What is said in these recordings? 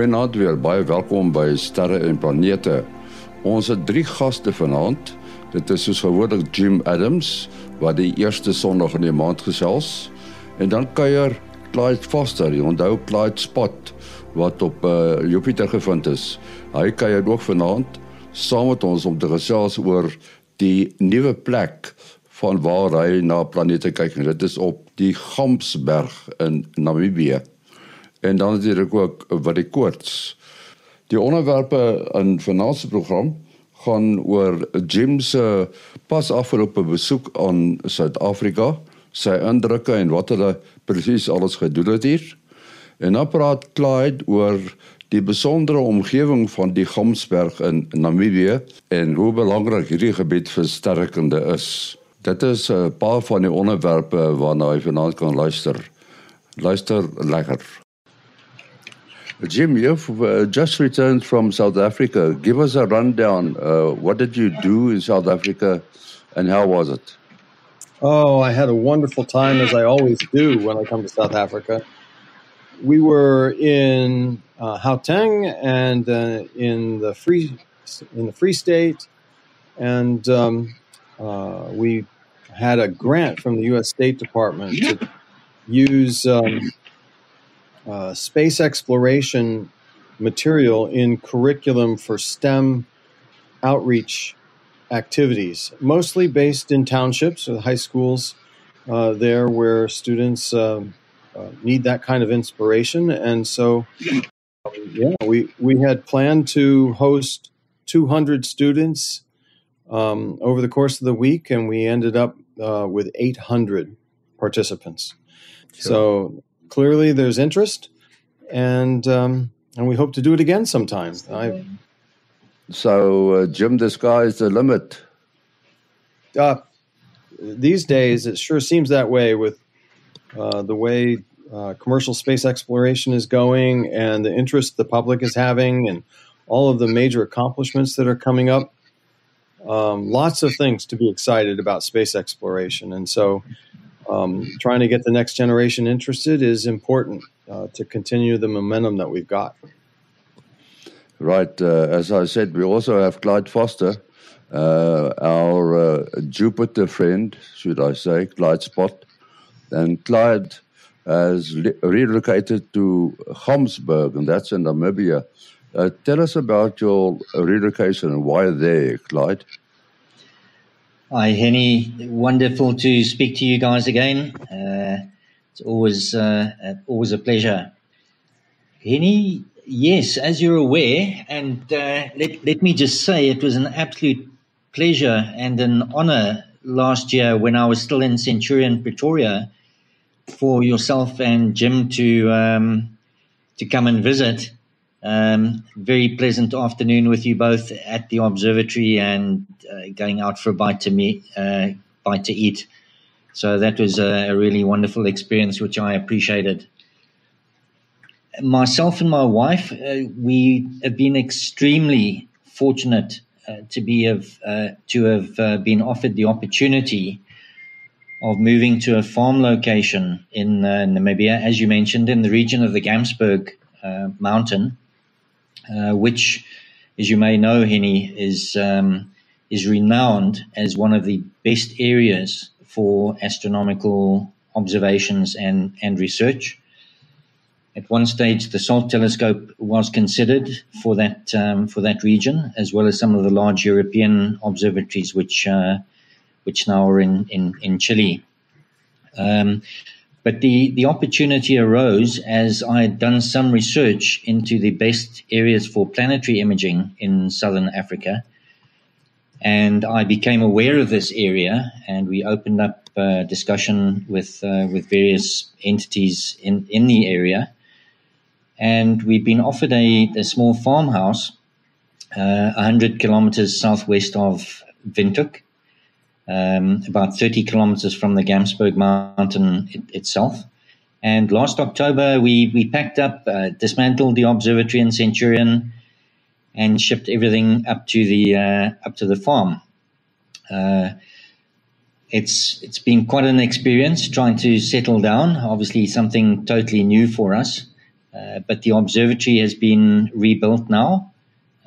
Goeienaand weer. Baie welkom by Sterre en Planete. Ons het drie gaste vanaand. Dit is soos gewoonlik Jim Adams wat die eerste Sondag in die maand gesels en dan kuier Clyde Foster, die onthou Clyde Spot wat op uh, Jupiter gevind is. Hy kuier ook vanaand saam met ons om te gesels oor die nuwe plek van waar hy na planete kyk en dit is op die Gamsberg in Namibië en dan natuurlik ook wat die koorts. Die onderwerpe in finansie program gaan oor Jim se pas afgelope besoek aan Suid-Afrika, sy indrukke en wat hulle presies alles gedoen het hier. En dan praat Clyde oor die besondere omgewing van die Gamsberg in Namibië en hoe belangrik hierdie gebied vir sterkende is. Dit is 'n paar van die onderwerpe waarna jy vanaand kan luister. Luister lekker. Jim, you've uh, just returned from South Africa. Give us a rundown. Uh, what did you do in South Africa and how was it? Oh, I had a wonderful time, as I always do when I come to South Africa. We were in uh, Gauteng and uh, in the Free in the Free State, and um, uh, we had a grant from the U.S. State Department to use um, uh, space exploration material in curriculum for STEM outreach activities, mostly based in townships or high schools uh, there where students um, uh, need that kind of inspiration. And so, yeah, we, we had planned to host 200 students um, over the course of the week, and we ended up uh, with 800 participants. Sure. So clearly there's interest, and um, and we hope to do it again sometime. I, so, uh, Jim, the sky is the limit. Uh, these days, it sure seems that way with uh, the way uh, commercial space exploration is going and the interest the public is having and all of the major accomplishments that are coming up. Um, lots of things to be excited about space exploration. And so um, trying to get the next generation interested is important uh, to continue the momentum that we've got. Right. Uh, as I said, we also have Clyde Foster, uh, our uh, Jupiter friend, should I say, Clyde Spot. And Clyde has relocated to Gamsberg, and that's in Namibia. Uh, tell us about your relocation and why there, Clyde. Hi, Henny. Wonderful to speak to you guys again. Uh, it's always uh, always a pleasure. Henny, yes, as you're aware, and uh, let, let me just say it was an absolute pleasure and an honor last year when I was still in Centurion, Pretoria, for yourself and Jim to um, to come and visit. Um, very pleasant afternoon with you both at the observatory and uh, going out for a bite to meet, uh, bite to eat. So that was a, a, really wonderful experience, which I appreciated. Myself and my wife, uh, we have been extremely fortunate uh, to be of uh, to have uh, been offered the opportunity of moving to a farm location in Namibia, as you mentioned, in the region of the Gamsberg Mountain uh, which, as you may know, Henny, is um, is renowned as one of the best areas for astronomical observations and, and research. At one stage, the SALT telescope was considered for that um, for that region, as well as some of the large European observatories, which uh, which now are in in, in Chile. Um, but the, the opportunity arose as I had done some research into the best areas for planetary imaging in southern Africa. And I became aware of this area, and we opened up a discussion with, uh, with various entities in, in the area. And we've been offered a, a small farmhouse uh, 100 kilometers southwest of Windhoek um, about 30 kilometers from the Gamsberg Mountain it, itself. And last October, we, we packed up, uh, dismantled the observatory in Centurion, and shipped everything up to the uh, up to the farm. Uh, it's it's been quite an experience trying to settle down. Obviously, something totally new for us, Uh, but the observatory has been rebuilt now.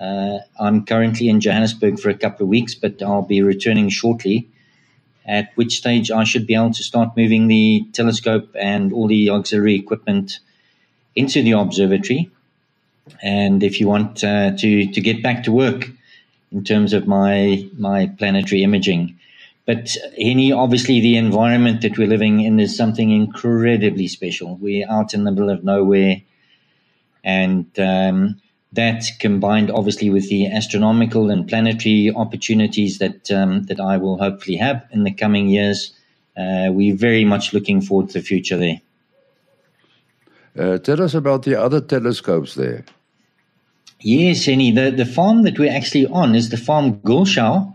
Uh, I'm currently in Johannesburg for a couple of weeks, but I'll be returning shortly. At which stage I should be able to start moving the telescope and all the auxiliary equipment into the observatory. And if you want uh, to to get back to work in terms of my my planetary imaging, but any obviously the environment that we're living in is something incredibly special. We're out in the middle of nowhere and um, that combined obviously with the astronomical and planetary opportunities that um, that I will hopefully have in the coming years, uh, we're very much looking forward to the future there. Uh, tell us about the other telescopes there. Yes, Henny. The, the farm that we're actually on is the farm Göllschau.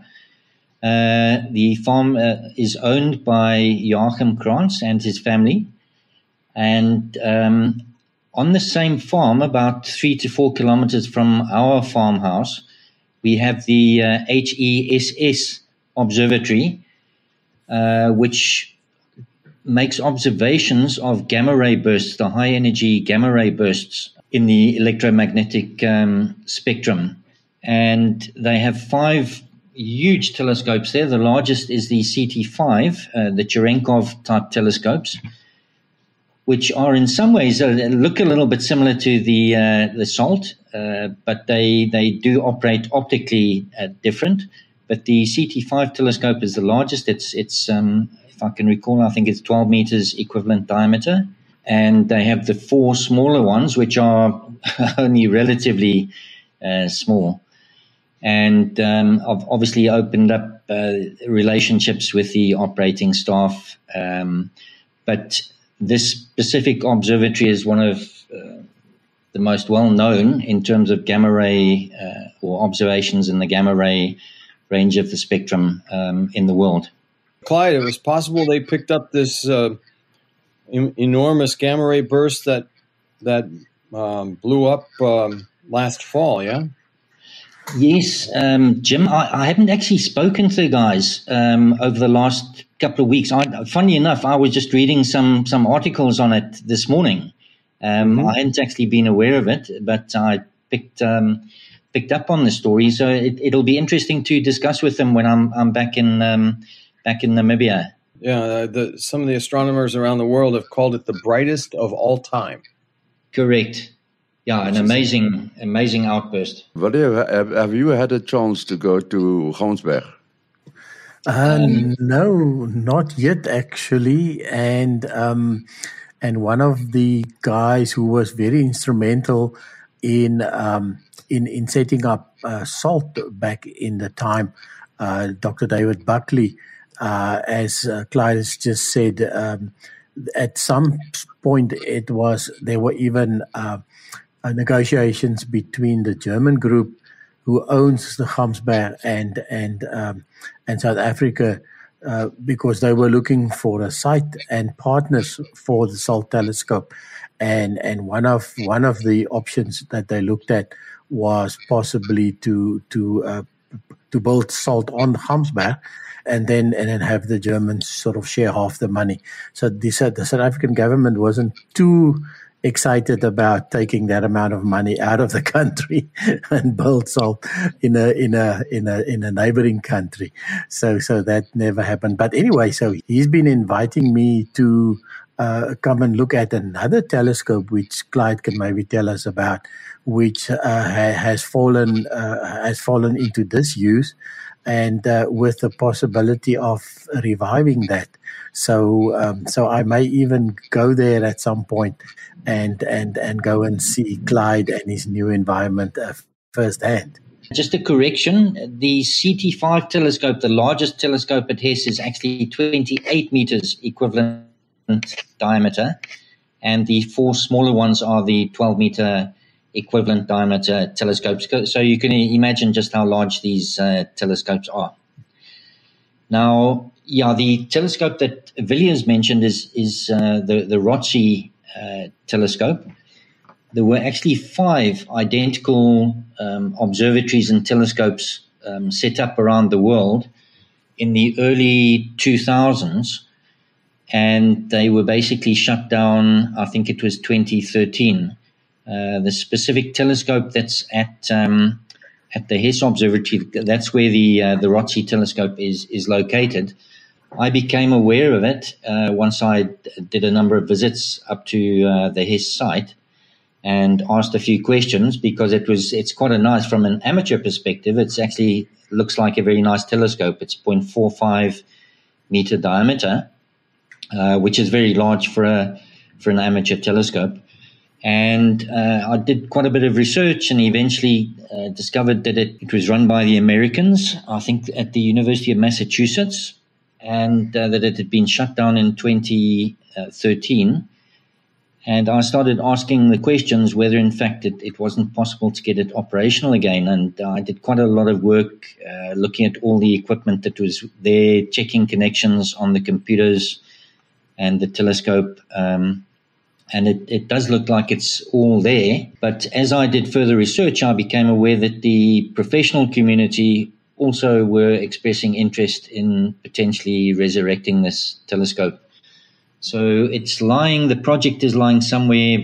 Uh, the farm uh, is owned by Joachim Krantz and his family. And um, on the same farm, about three to four kilometers from our farmhouse, we have the uh, HESS Observatory, uh, which makes observations of gamma ray bursts, the high energy gamma ray bursts in the electromagnetic um, spectrum. And they have five huge telescopes there. The largest is the CT5, uh, the Cherenkov type telescopes which are in some ways uh, look a little bit similar to the uh, the SALT, uh, but they they do operate optically uh, different. But the CT5 telescope is the largest. It's it's um, if I can recall, I think it's 12 meters equivalent diameter, and they have the four smaller ones, which are only relatively uh, small. And um, I've obviously opened up uh, relationships with the operating staff, um, but this specific observatory is one of uh, the most well known in terms of gamma ray uh, or observations in the gamma ray range of the spectrum um, in the world. Clyde, it was possible they picked up this uh, em- enormous gamma ray burst that that um, blew up um, last fall. Yeah. Yes, um, Jim. I, I, haven't actually spoken to the guys um, over the last couple of weeks. I, funny enough, I was just reading some some articles on it this morning. Um, mm-hmm. I hadn't actually been aware of it, but I picked um, picked up on the story. So it, will be interesting to discuss with them when I'm I'm back in um, back in Namibia. Yeah, uh, the, some of the astronomers around the world have called it the brightest of all time. Correct. Yeah, an amazing, amazing outburst. Have, have you had a chance to go to Gamsberg? Uh, um, no, not yet actually. And um, and one of the guys who was very instrumental in um, in in setting up uh, SALT back in the time, uh, Dr. David Buckley, uh, as uh, Clyde has just said, um, at some point it was there were even uh, uh, negotiations between the German group who owns the Gamsberg and and um, and South Africa uh, because they were looking for a site and partners for the SALT telescope, and and one of one of the options that they looked at was possibly to to uh, to build SALT on Gamsberg, and then and then have the Germans sort of share half the money. So the, the South African government wasn't too excited about taking that amount of money out of the country and build SALT in a in a in a in a neighboring country. So so that never happened. But anyway, so he's been inviting me to uh, come and look at another telescope, which Clyde can maybe tell us about, which uh, ha- has fallen uh, has fallen into disuse, and uh, with the possibility of reviving that. So, um, so I may even go there at some point and and and go and see Clyde and his new environment uh, firsthand. Just a correction: the CT5 telescope, the largest telescope at Hess, is actually 28 meters equivalent diameter, and the four smaller ones are the 12 meter equivalent diameter telescopes. So you can imagine just how large these uh, telescopes are. Now, yeah, the telescope that Willie mentioned is is uh, the the ROTSE uh, telescope. There were actually five identical um, observatories and telescopes um, set up around the world in the early 2000s, and they were basically shut down. I think it was 2013 Uh, the specific telescope that's at um, at the Hess Observatory, that's where the uh, the ROTSE telescope is is located. I became aware of it uh, once I did a number of visits up to uh, the Hess site and asked a few questions because it was it's quite a nice from an amateur perspective. It's actually looks like a very nice telescope. It's 0.45 meter diameter, uh, which is very large for a for an amateur telescope. And uh, I did quite a bit of research and eventually uh, discovered that it, it was run by the Americans, I think at the University of Massachusetts, and uh, that it had been shut down in 2013. And I started asking the questions whether, in fact, it, it wasn't possible to get it operational again. And I did quite a lot of work uh, looking at all the equipment that was there, checking connections on the computers and the telescope. Um, and it, it does look like it's all there. But as I did further research, I became aware that the professional community also were expressing interest in potentially resurrecting this telescope. So it's lying, the project is lying somewhere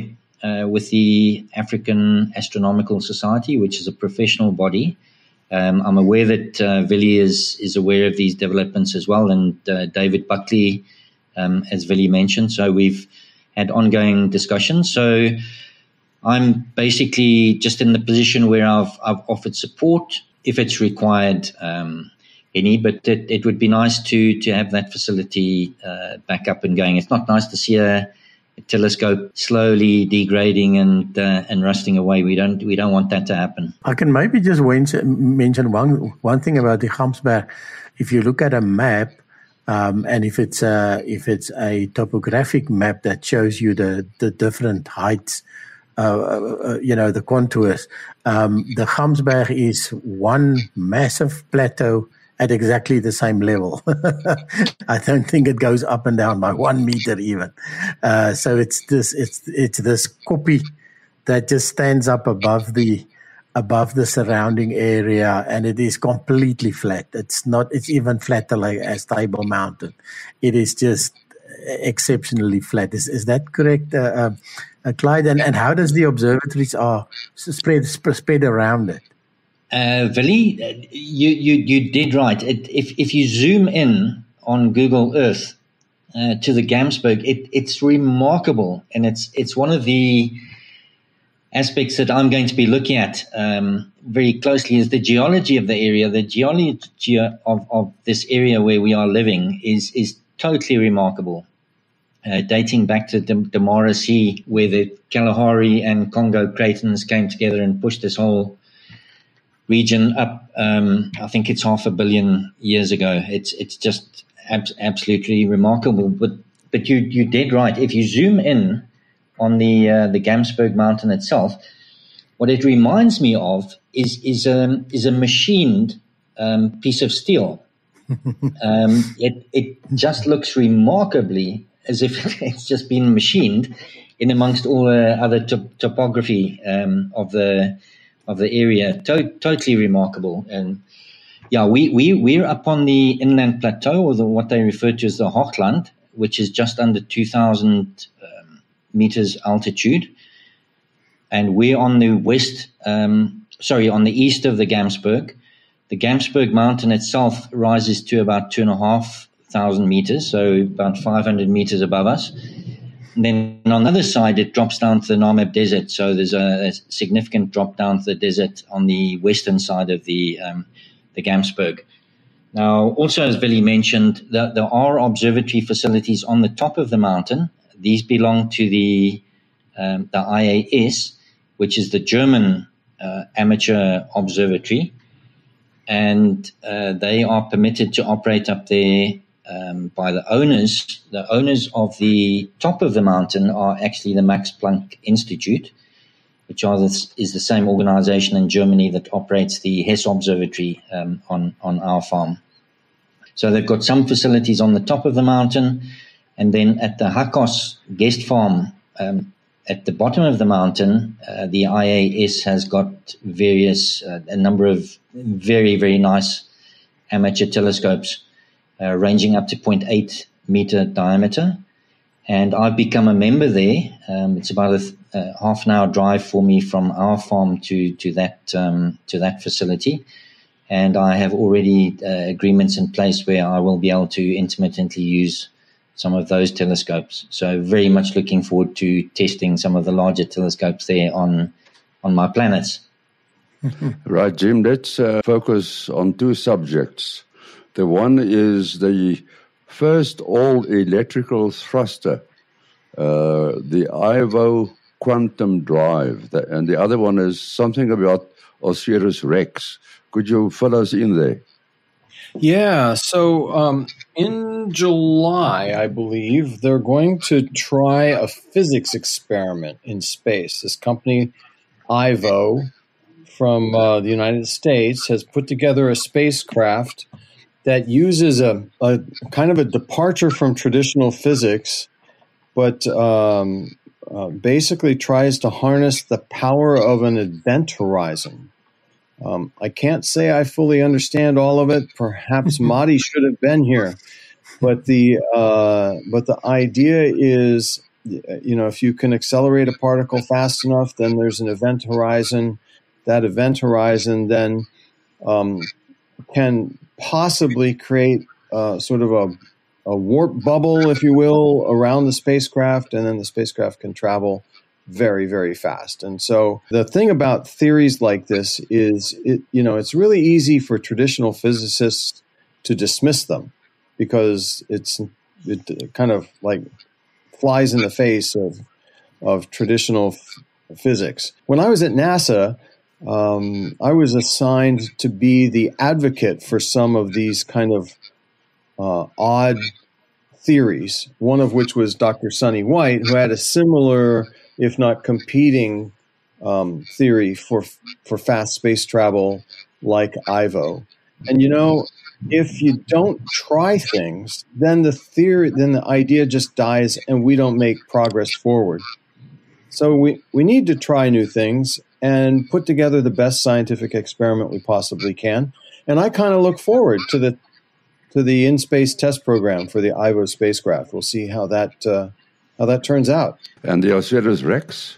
uh, with the African Astronomical Society, which is a professional body. Um, I'm aware that uh, Willie is, is aware of these developments as well, and uh, David Buckley, um, as Willie mentioned. So we've had ongoing discussions. So I'm basically just in the position where I've, I've offered support if it's required um, any, but it, it would be nice to to have that facility uh, back up and going. It's not nice to see a, telescope slowly degrading and uh, and rusting away. We don't we don't want that to happen. I can maybe just mention one one thing about the Gamsberg. If you look at a map, um, and if it's a if it's a topographic map that shows you the the different heights, uh, uh, uh you know the contours, um, the Gamsberg is one massive plateau at exactly the same level. I don't think it goes up and down by one meter even. Uh, so it's this it's it's this koppie that just stands up above the above the surrounding area and it is completely flat. It's not, it's even flatter like as Table Mountain. It is just exceptionally flat. Is, is that correct, uh, uh, Clyde? And, and how does the observatories are spread, spread around it? Uh, Willie, you, you, you did right. It, if, if you zoom in on Google Earth uh, to the Gamsberg, it, it's remarkable. And it's, it's one of the, aspects that I'm going to be looking at um, very closely is the geology of the area. The geology of, of this area where we are living is is totally remarkable, uh, dating back to the, the Sea, where the Kalahari and Congo cratons came together and pushed this whole region up. Um, I think it's half a billion years ago. It's it's just ab- absolutely remarkable. But but you you did right. If you zoom in on the uh, the Gamsberg Mountain itself, what it reminds me of is is a um, is a machined um, piece of steel. um, it it just looks remarkably as if it's just been machined in amongst all the other top- topography um, of the of the area. To- totally remarkable and. Yeah, we, we, we're up on the inland plateau, or the, what they refer to as the Hochland, which is just under 2,000 meters altitude. And we're on the west, um, sorry, on the east of the Gamsberg. The Gamsberg mountain itself rises to about two and a half thousand meters, so about 500 meters above us. And then on the other side, it drops down to the Namib Desert. So there's a, a significant drop down to the desert on the western side of the um, the Gamsberg. Now, also as Willie mentioned, there are observatory facilities on the top of the mountain, these belong to the um, the IAS, which is the German uh, amateur observatory, and uh, they are permitted to operate up there um, by the owners. The owners of the top of the mountain are actually the Max Planck Institute, which the, is the same organization in Germany that operates the Hess Observatory um, on on our farm. So they've got some facilities on the top of the mountain and then at the Hakos guest farm um, at the bottom of the mountain, uh, the IAS has got various, uh, a number of very, very nice amateur telescopes uh, ranging up to 0.8 meter diameter. And I've become a member there. Um, it's about a, a half an hour drive for me from our farm to to that um, to that facility, and I have already uh, agreements in place where I will be able to intermittently use some of those telescopes. So very much looking forward to testing some of the larger telescopes there on on my planets. right, Jim. Let's uh, focus on two subjects. The one is the first all electrical thruster, uh, the Ivo quantum drive, and the other one is something about Osiris Rex. Could you fill us in there? Yeah, so um, in July, I believe, they're going to try a physics experiment in space. This company, Ivo, from uh, the United States, has put together a spacecraft that uses a, a kind of a departure from traditional physics, but um, uh, basically tries to harness the power of an event horizon. Um, I can't say I fully understand all of it. Perhaps Madi should have been here, but the uh, but the idea is, you know, if you can accelerate a particle fast enough, then there's an event horizon. That event horizon then um, can possibly create uh, sort of a, a warp bubble, if you will, around the spacecraft, and then the spacecraft can travel very very fast. And so the thing about theories like this is it you know it's really easy for traditional physicists to dismiss them because it's it kind of like flies in the face of of traditional f- physics. When i was at nasa um, i was assigned to be the advocate for some of these kind of uh, odd theories one of which was dr Sonny White who had a similar if not competing um, theory for for fast space travel like Ivo. And you know, if you don't try things, then the theory, then the idea just dies, and we don't make progress forward. So we we need to try new things and put together the best scientific experiment we possibly can. And I kind of look forward to the to the in space test program for the Ivo spacecraft. We'll see how that. Uh, how that turns out. And the Osiris Rex?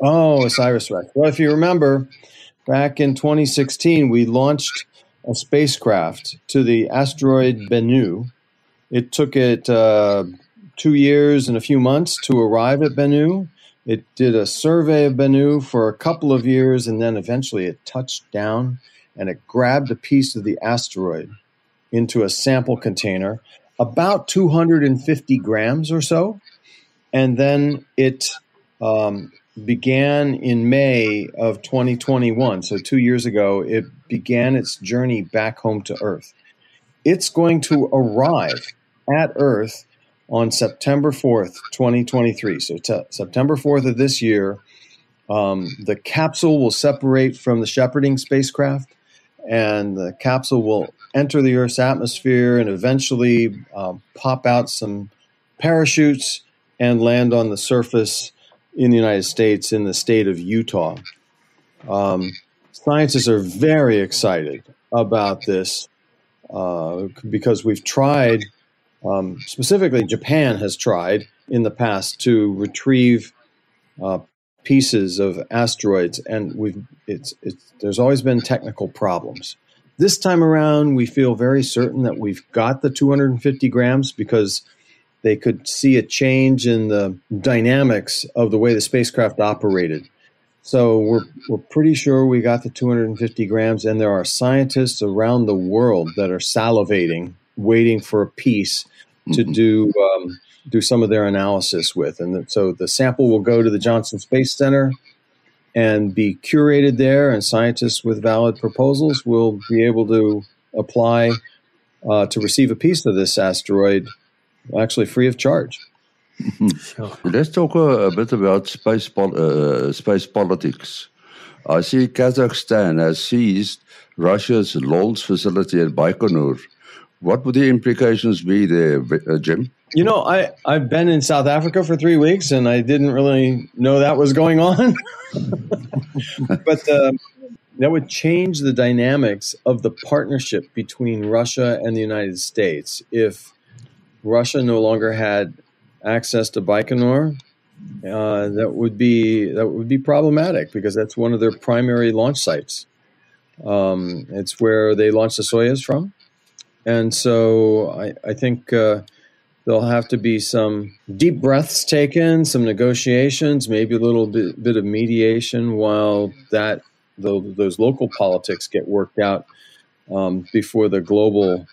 Oh, Osiris Rex. Well, if you remember, back in 2016, we launched a spacecraft to the asteroid Bennu. It took it uh, two years and a few months to arrive at Bennu. It did a survey of Bennu for a couple of years, and then eventually it touched down and it grabbed a piece of the asteroid into a sample container, about 250 grams or so and then it um, began in May of 2021. So two years ago, it began its journey back home to Earth. It's going to arrive at Earth on September 4th, 2023. So t- September 4th of this year, um, the capsule will separate from the shepherding spacecraft, and the capsule will enter the Earth's atmosphere and eventually uh, pop out some parachutes and land on the surface in the United States in the state of Utah. Um, scientists are very excited about this uh, because we've tried, um, specifically, Japan has tried in the past to retrieve uh, pieces of asteroids, and we've it's, it's there's always been technical problems. This time around, we feel very certain that we've got the 250 grams because they could see a change in the dynamics of the way the spacecraft operated. So we're, we're pretty sure we got the 250 grams, and there are scientists around the world that are salivating, waiting for a piece to mm-hmm. do um, do some of their analysis with. And so the sample will go to the Johnson Space Center and be curated there, and scientists with valid proposals will be able to apply uh, to receive a piece of this asteroid actually free of charge. Sure. Let's talk a, a, bit about space pol- uh, space politics. I see Kazakhstan has seized Russia's Launch facility at Baikonur. What would the implications be there, uh, Jim? You know, I, I've been in South Africa for three weeks and I didn't really know that was going on. but uh, that would change the dynamics of the partnership between Russia and the United States if Russia no longer had access to Baikonur, uh, that would be that would be problematic because that's one of their primary launch sites. Um, it's where they launch the Soyuz from, and so I, I think uh, there'll have to be some deep breaths taken, some negotiations, maybe a little bit, bit of mediation while that those local politics get worked out um, before the global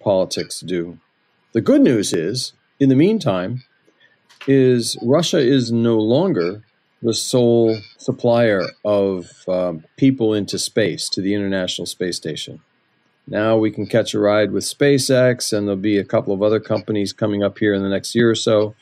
politics do. The good news is, in the meantime, is Russia is no longer the sole supplier of um, people into space to the International Space Station. Now we can catch a ride with SpaceX, and there'll be a couple of other companies coming up here in the next year or so.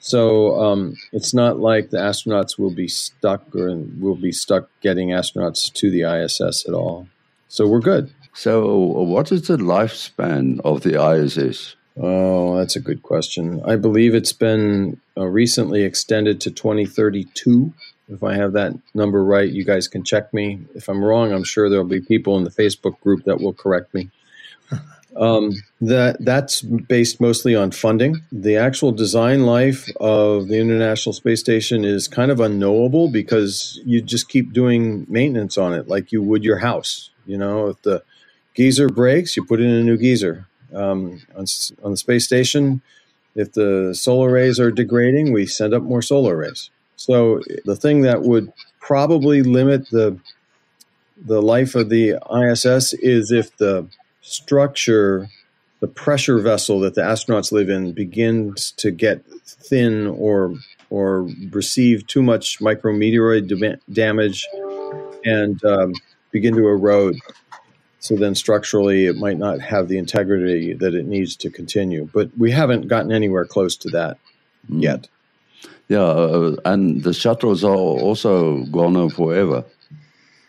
So um, it's not like the astronauts will be stuck or will be stuck getting astronauts to the ISS at all. So we're good. So, what is the lifespan of the ISS? Oh, that's a good question. I believe it's been uh, recently extended to 2032. If I have that number right, you guys can check me. If I'm wrong, I'm sure there'll be people in the Facebook group that will correct me. Um, that that's based mostly on funding. The actual design life of the International Space Station is kind of unknowable because you just keep doing maintenance on it like you would your house. You know, if the geyser breaks, you put in a new geyser um, on, on the space station. If the solar arrays are degrading, we send up more solar arrays. So the thing that would probably limit the the life of the ISS is if the structure, the pressure vessel that the astronauts live in, begins to get thin or or receive too much micrometeoroid damage and um, begin to erode. So then structurally, it might not have the integrity that it needs to continue. But we haven't gotten anywhere close to that mm. yet. Yeah, uh, and the shuttles are also gone on forever.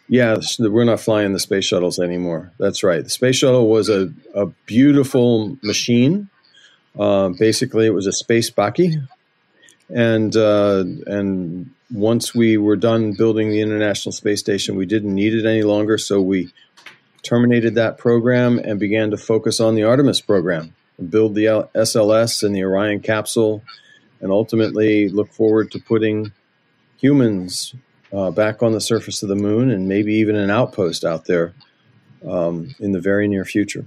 Yeah, we're not flying the space shuttles anymore. That's right. The space shuttle was a, a beautiful machine. Uh, basically, it was a space bakkie, and uh, and once we were done building the International Space Station, we didn't need it any longer. So we terminated that program and began to focus on the Artemis program, build the SLS and the Orion capsule, and ultimately look forward to putting humans uh, back on the surface of the moon and maybe even an outpost out there um, in the very near future.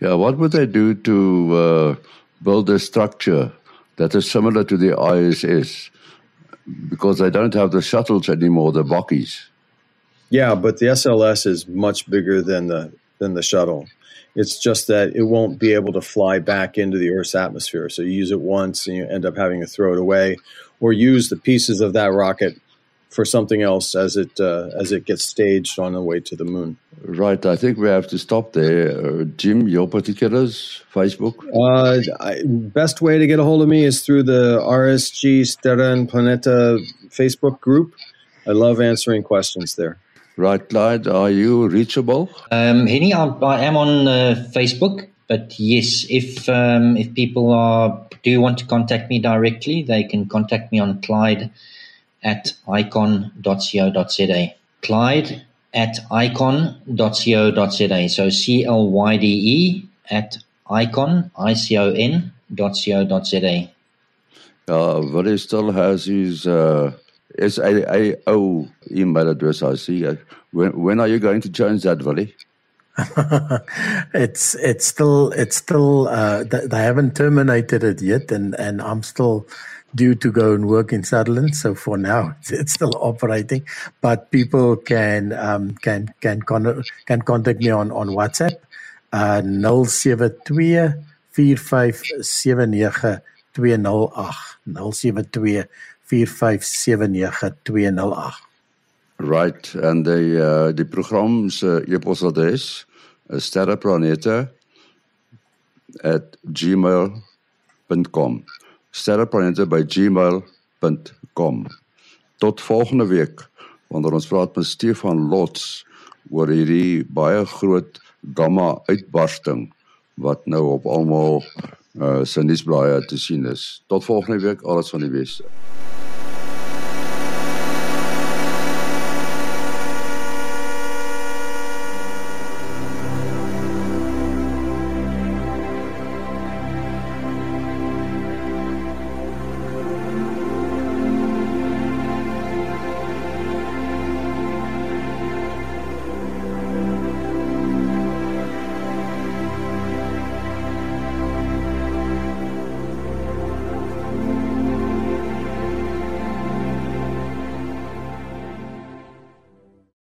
Yeah, what would they do to uh, build a structure that is similar to the ISS? Because they don't have the shuttles anymore, the bakkies. Yeah, but the SLS is much bigger than the than the shuttle. It's just that it won't be able to fly back into the Earth's atmosphere. So you use it once and you end up having to throw it away, or use the pieces of that rocket for something else as it uh, as it gets staged on the way to the moon. Right. I think we have to stop there. Uh, Jim, your particulars, Facebook. Uh, I, best way to get a hold of me is through the RSG Sterre en Planete Facebook group. I love answering questions there. Right, Clyde, are you reachable? Um, Henny, I, I am on uh, Facebook, but yes, if um, if people are do want to contact me directly, they can contact me on Clyde at icon.co.za. Clyde at icon.co.za. So C L Y D E at icon, I C O N dot co dot za. Uh, Willie still has his uh, SAAO email address, I see. When, when are you going to change that, Willie? it's it's still it's still uh, they haven't terminated it yet, and and I'm still due to go and work in Sutherland. So for now, it's, it's still operating, but people can um, can can con- can contact me on on WhatsApp uh 072 4579 208 072 4579208. Right, en die uh die program se e-posadres is sterreplanete@gmail.com. Sterreplanete by gmail.com. Tot volgende week wanneer ons praat met Stefan Lots oor hierdie baie groot gamma uitbarsting wat nou op almal uh se nuusblaaie te sien is. Tot volgende week, alles van die beste.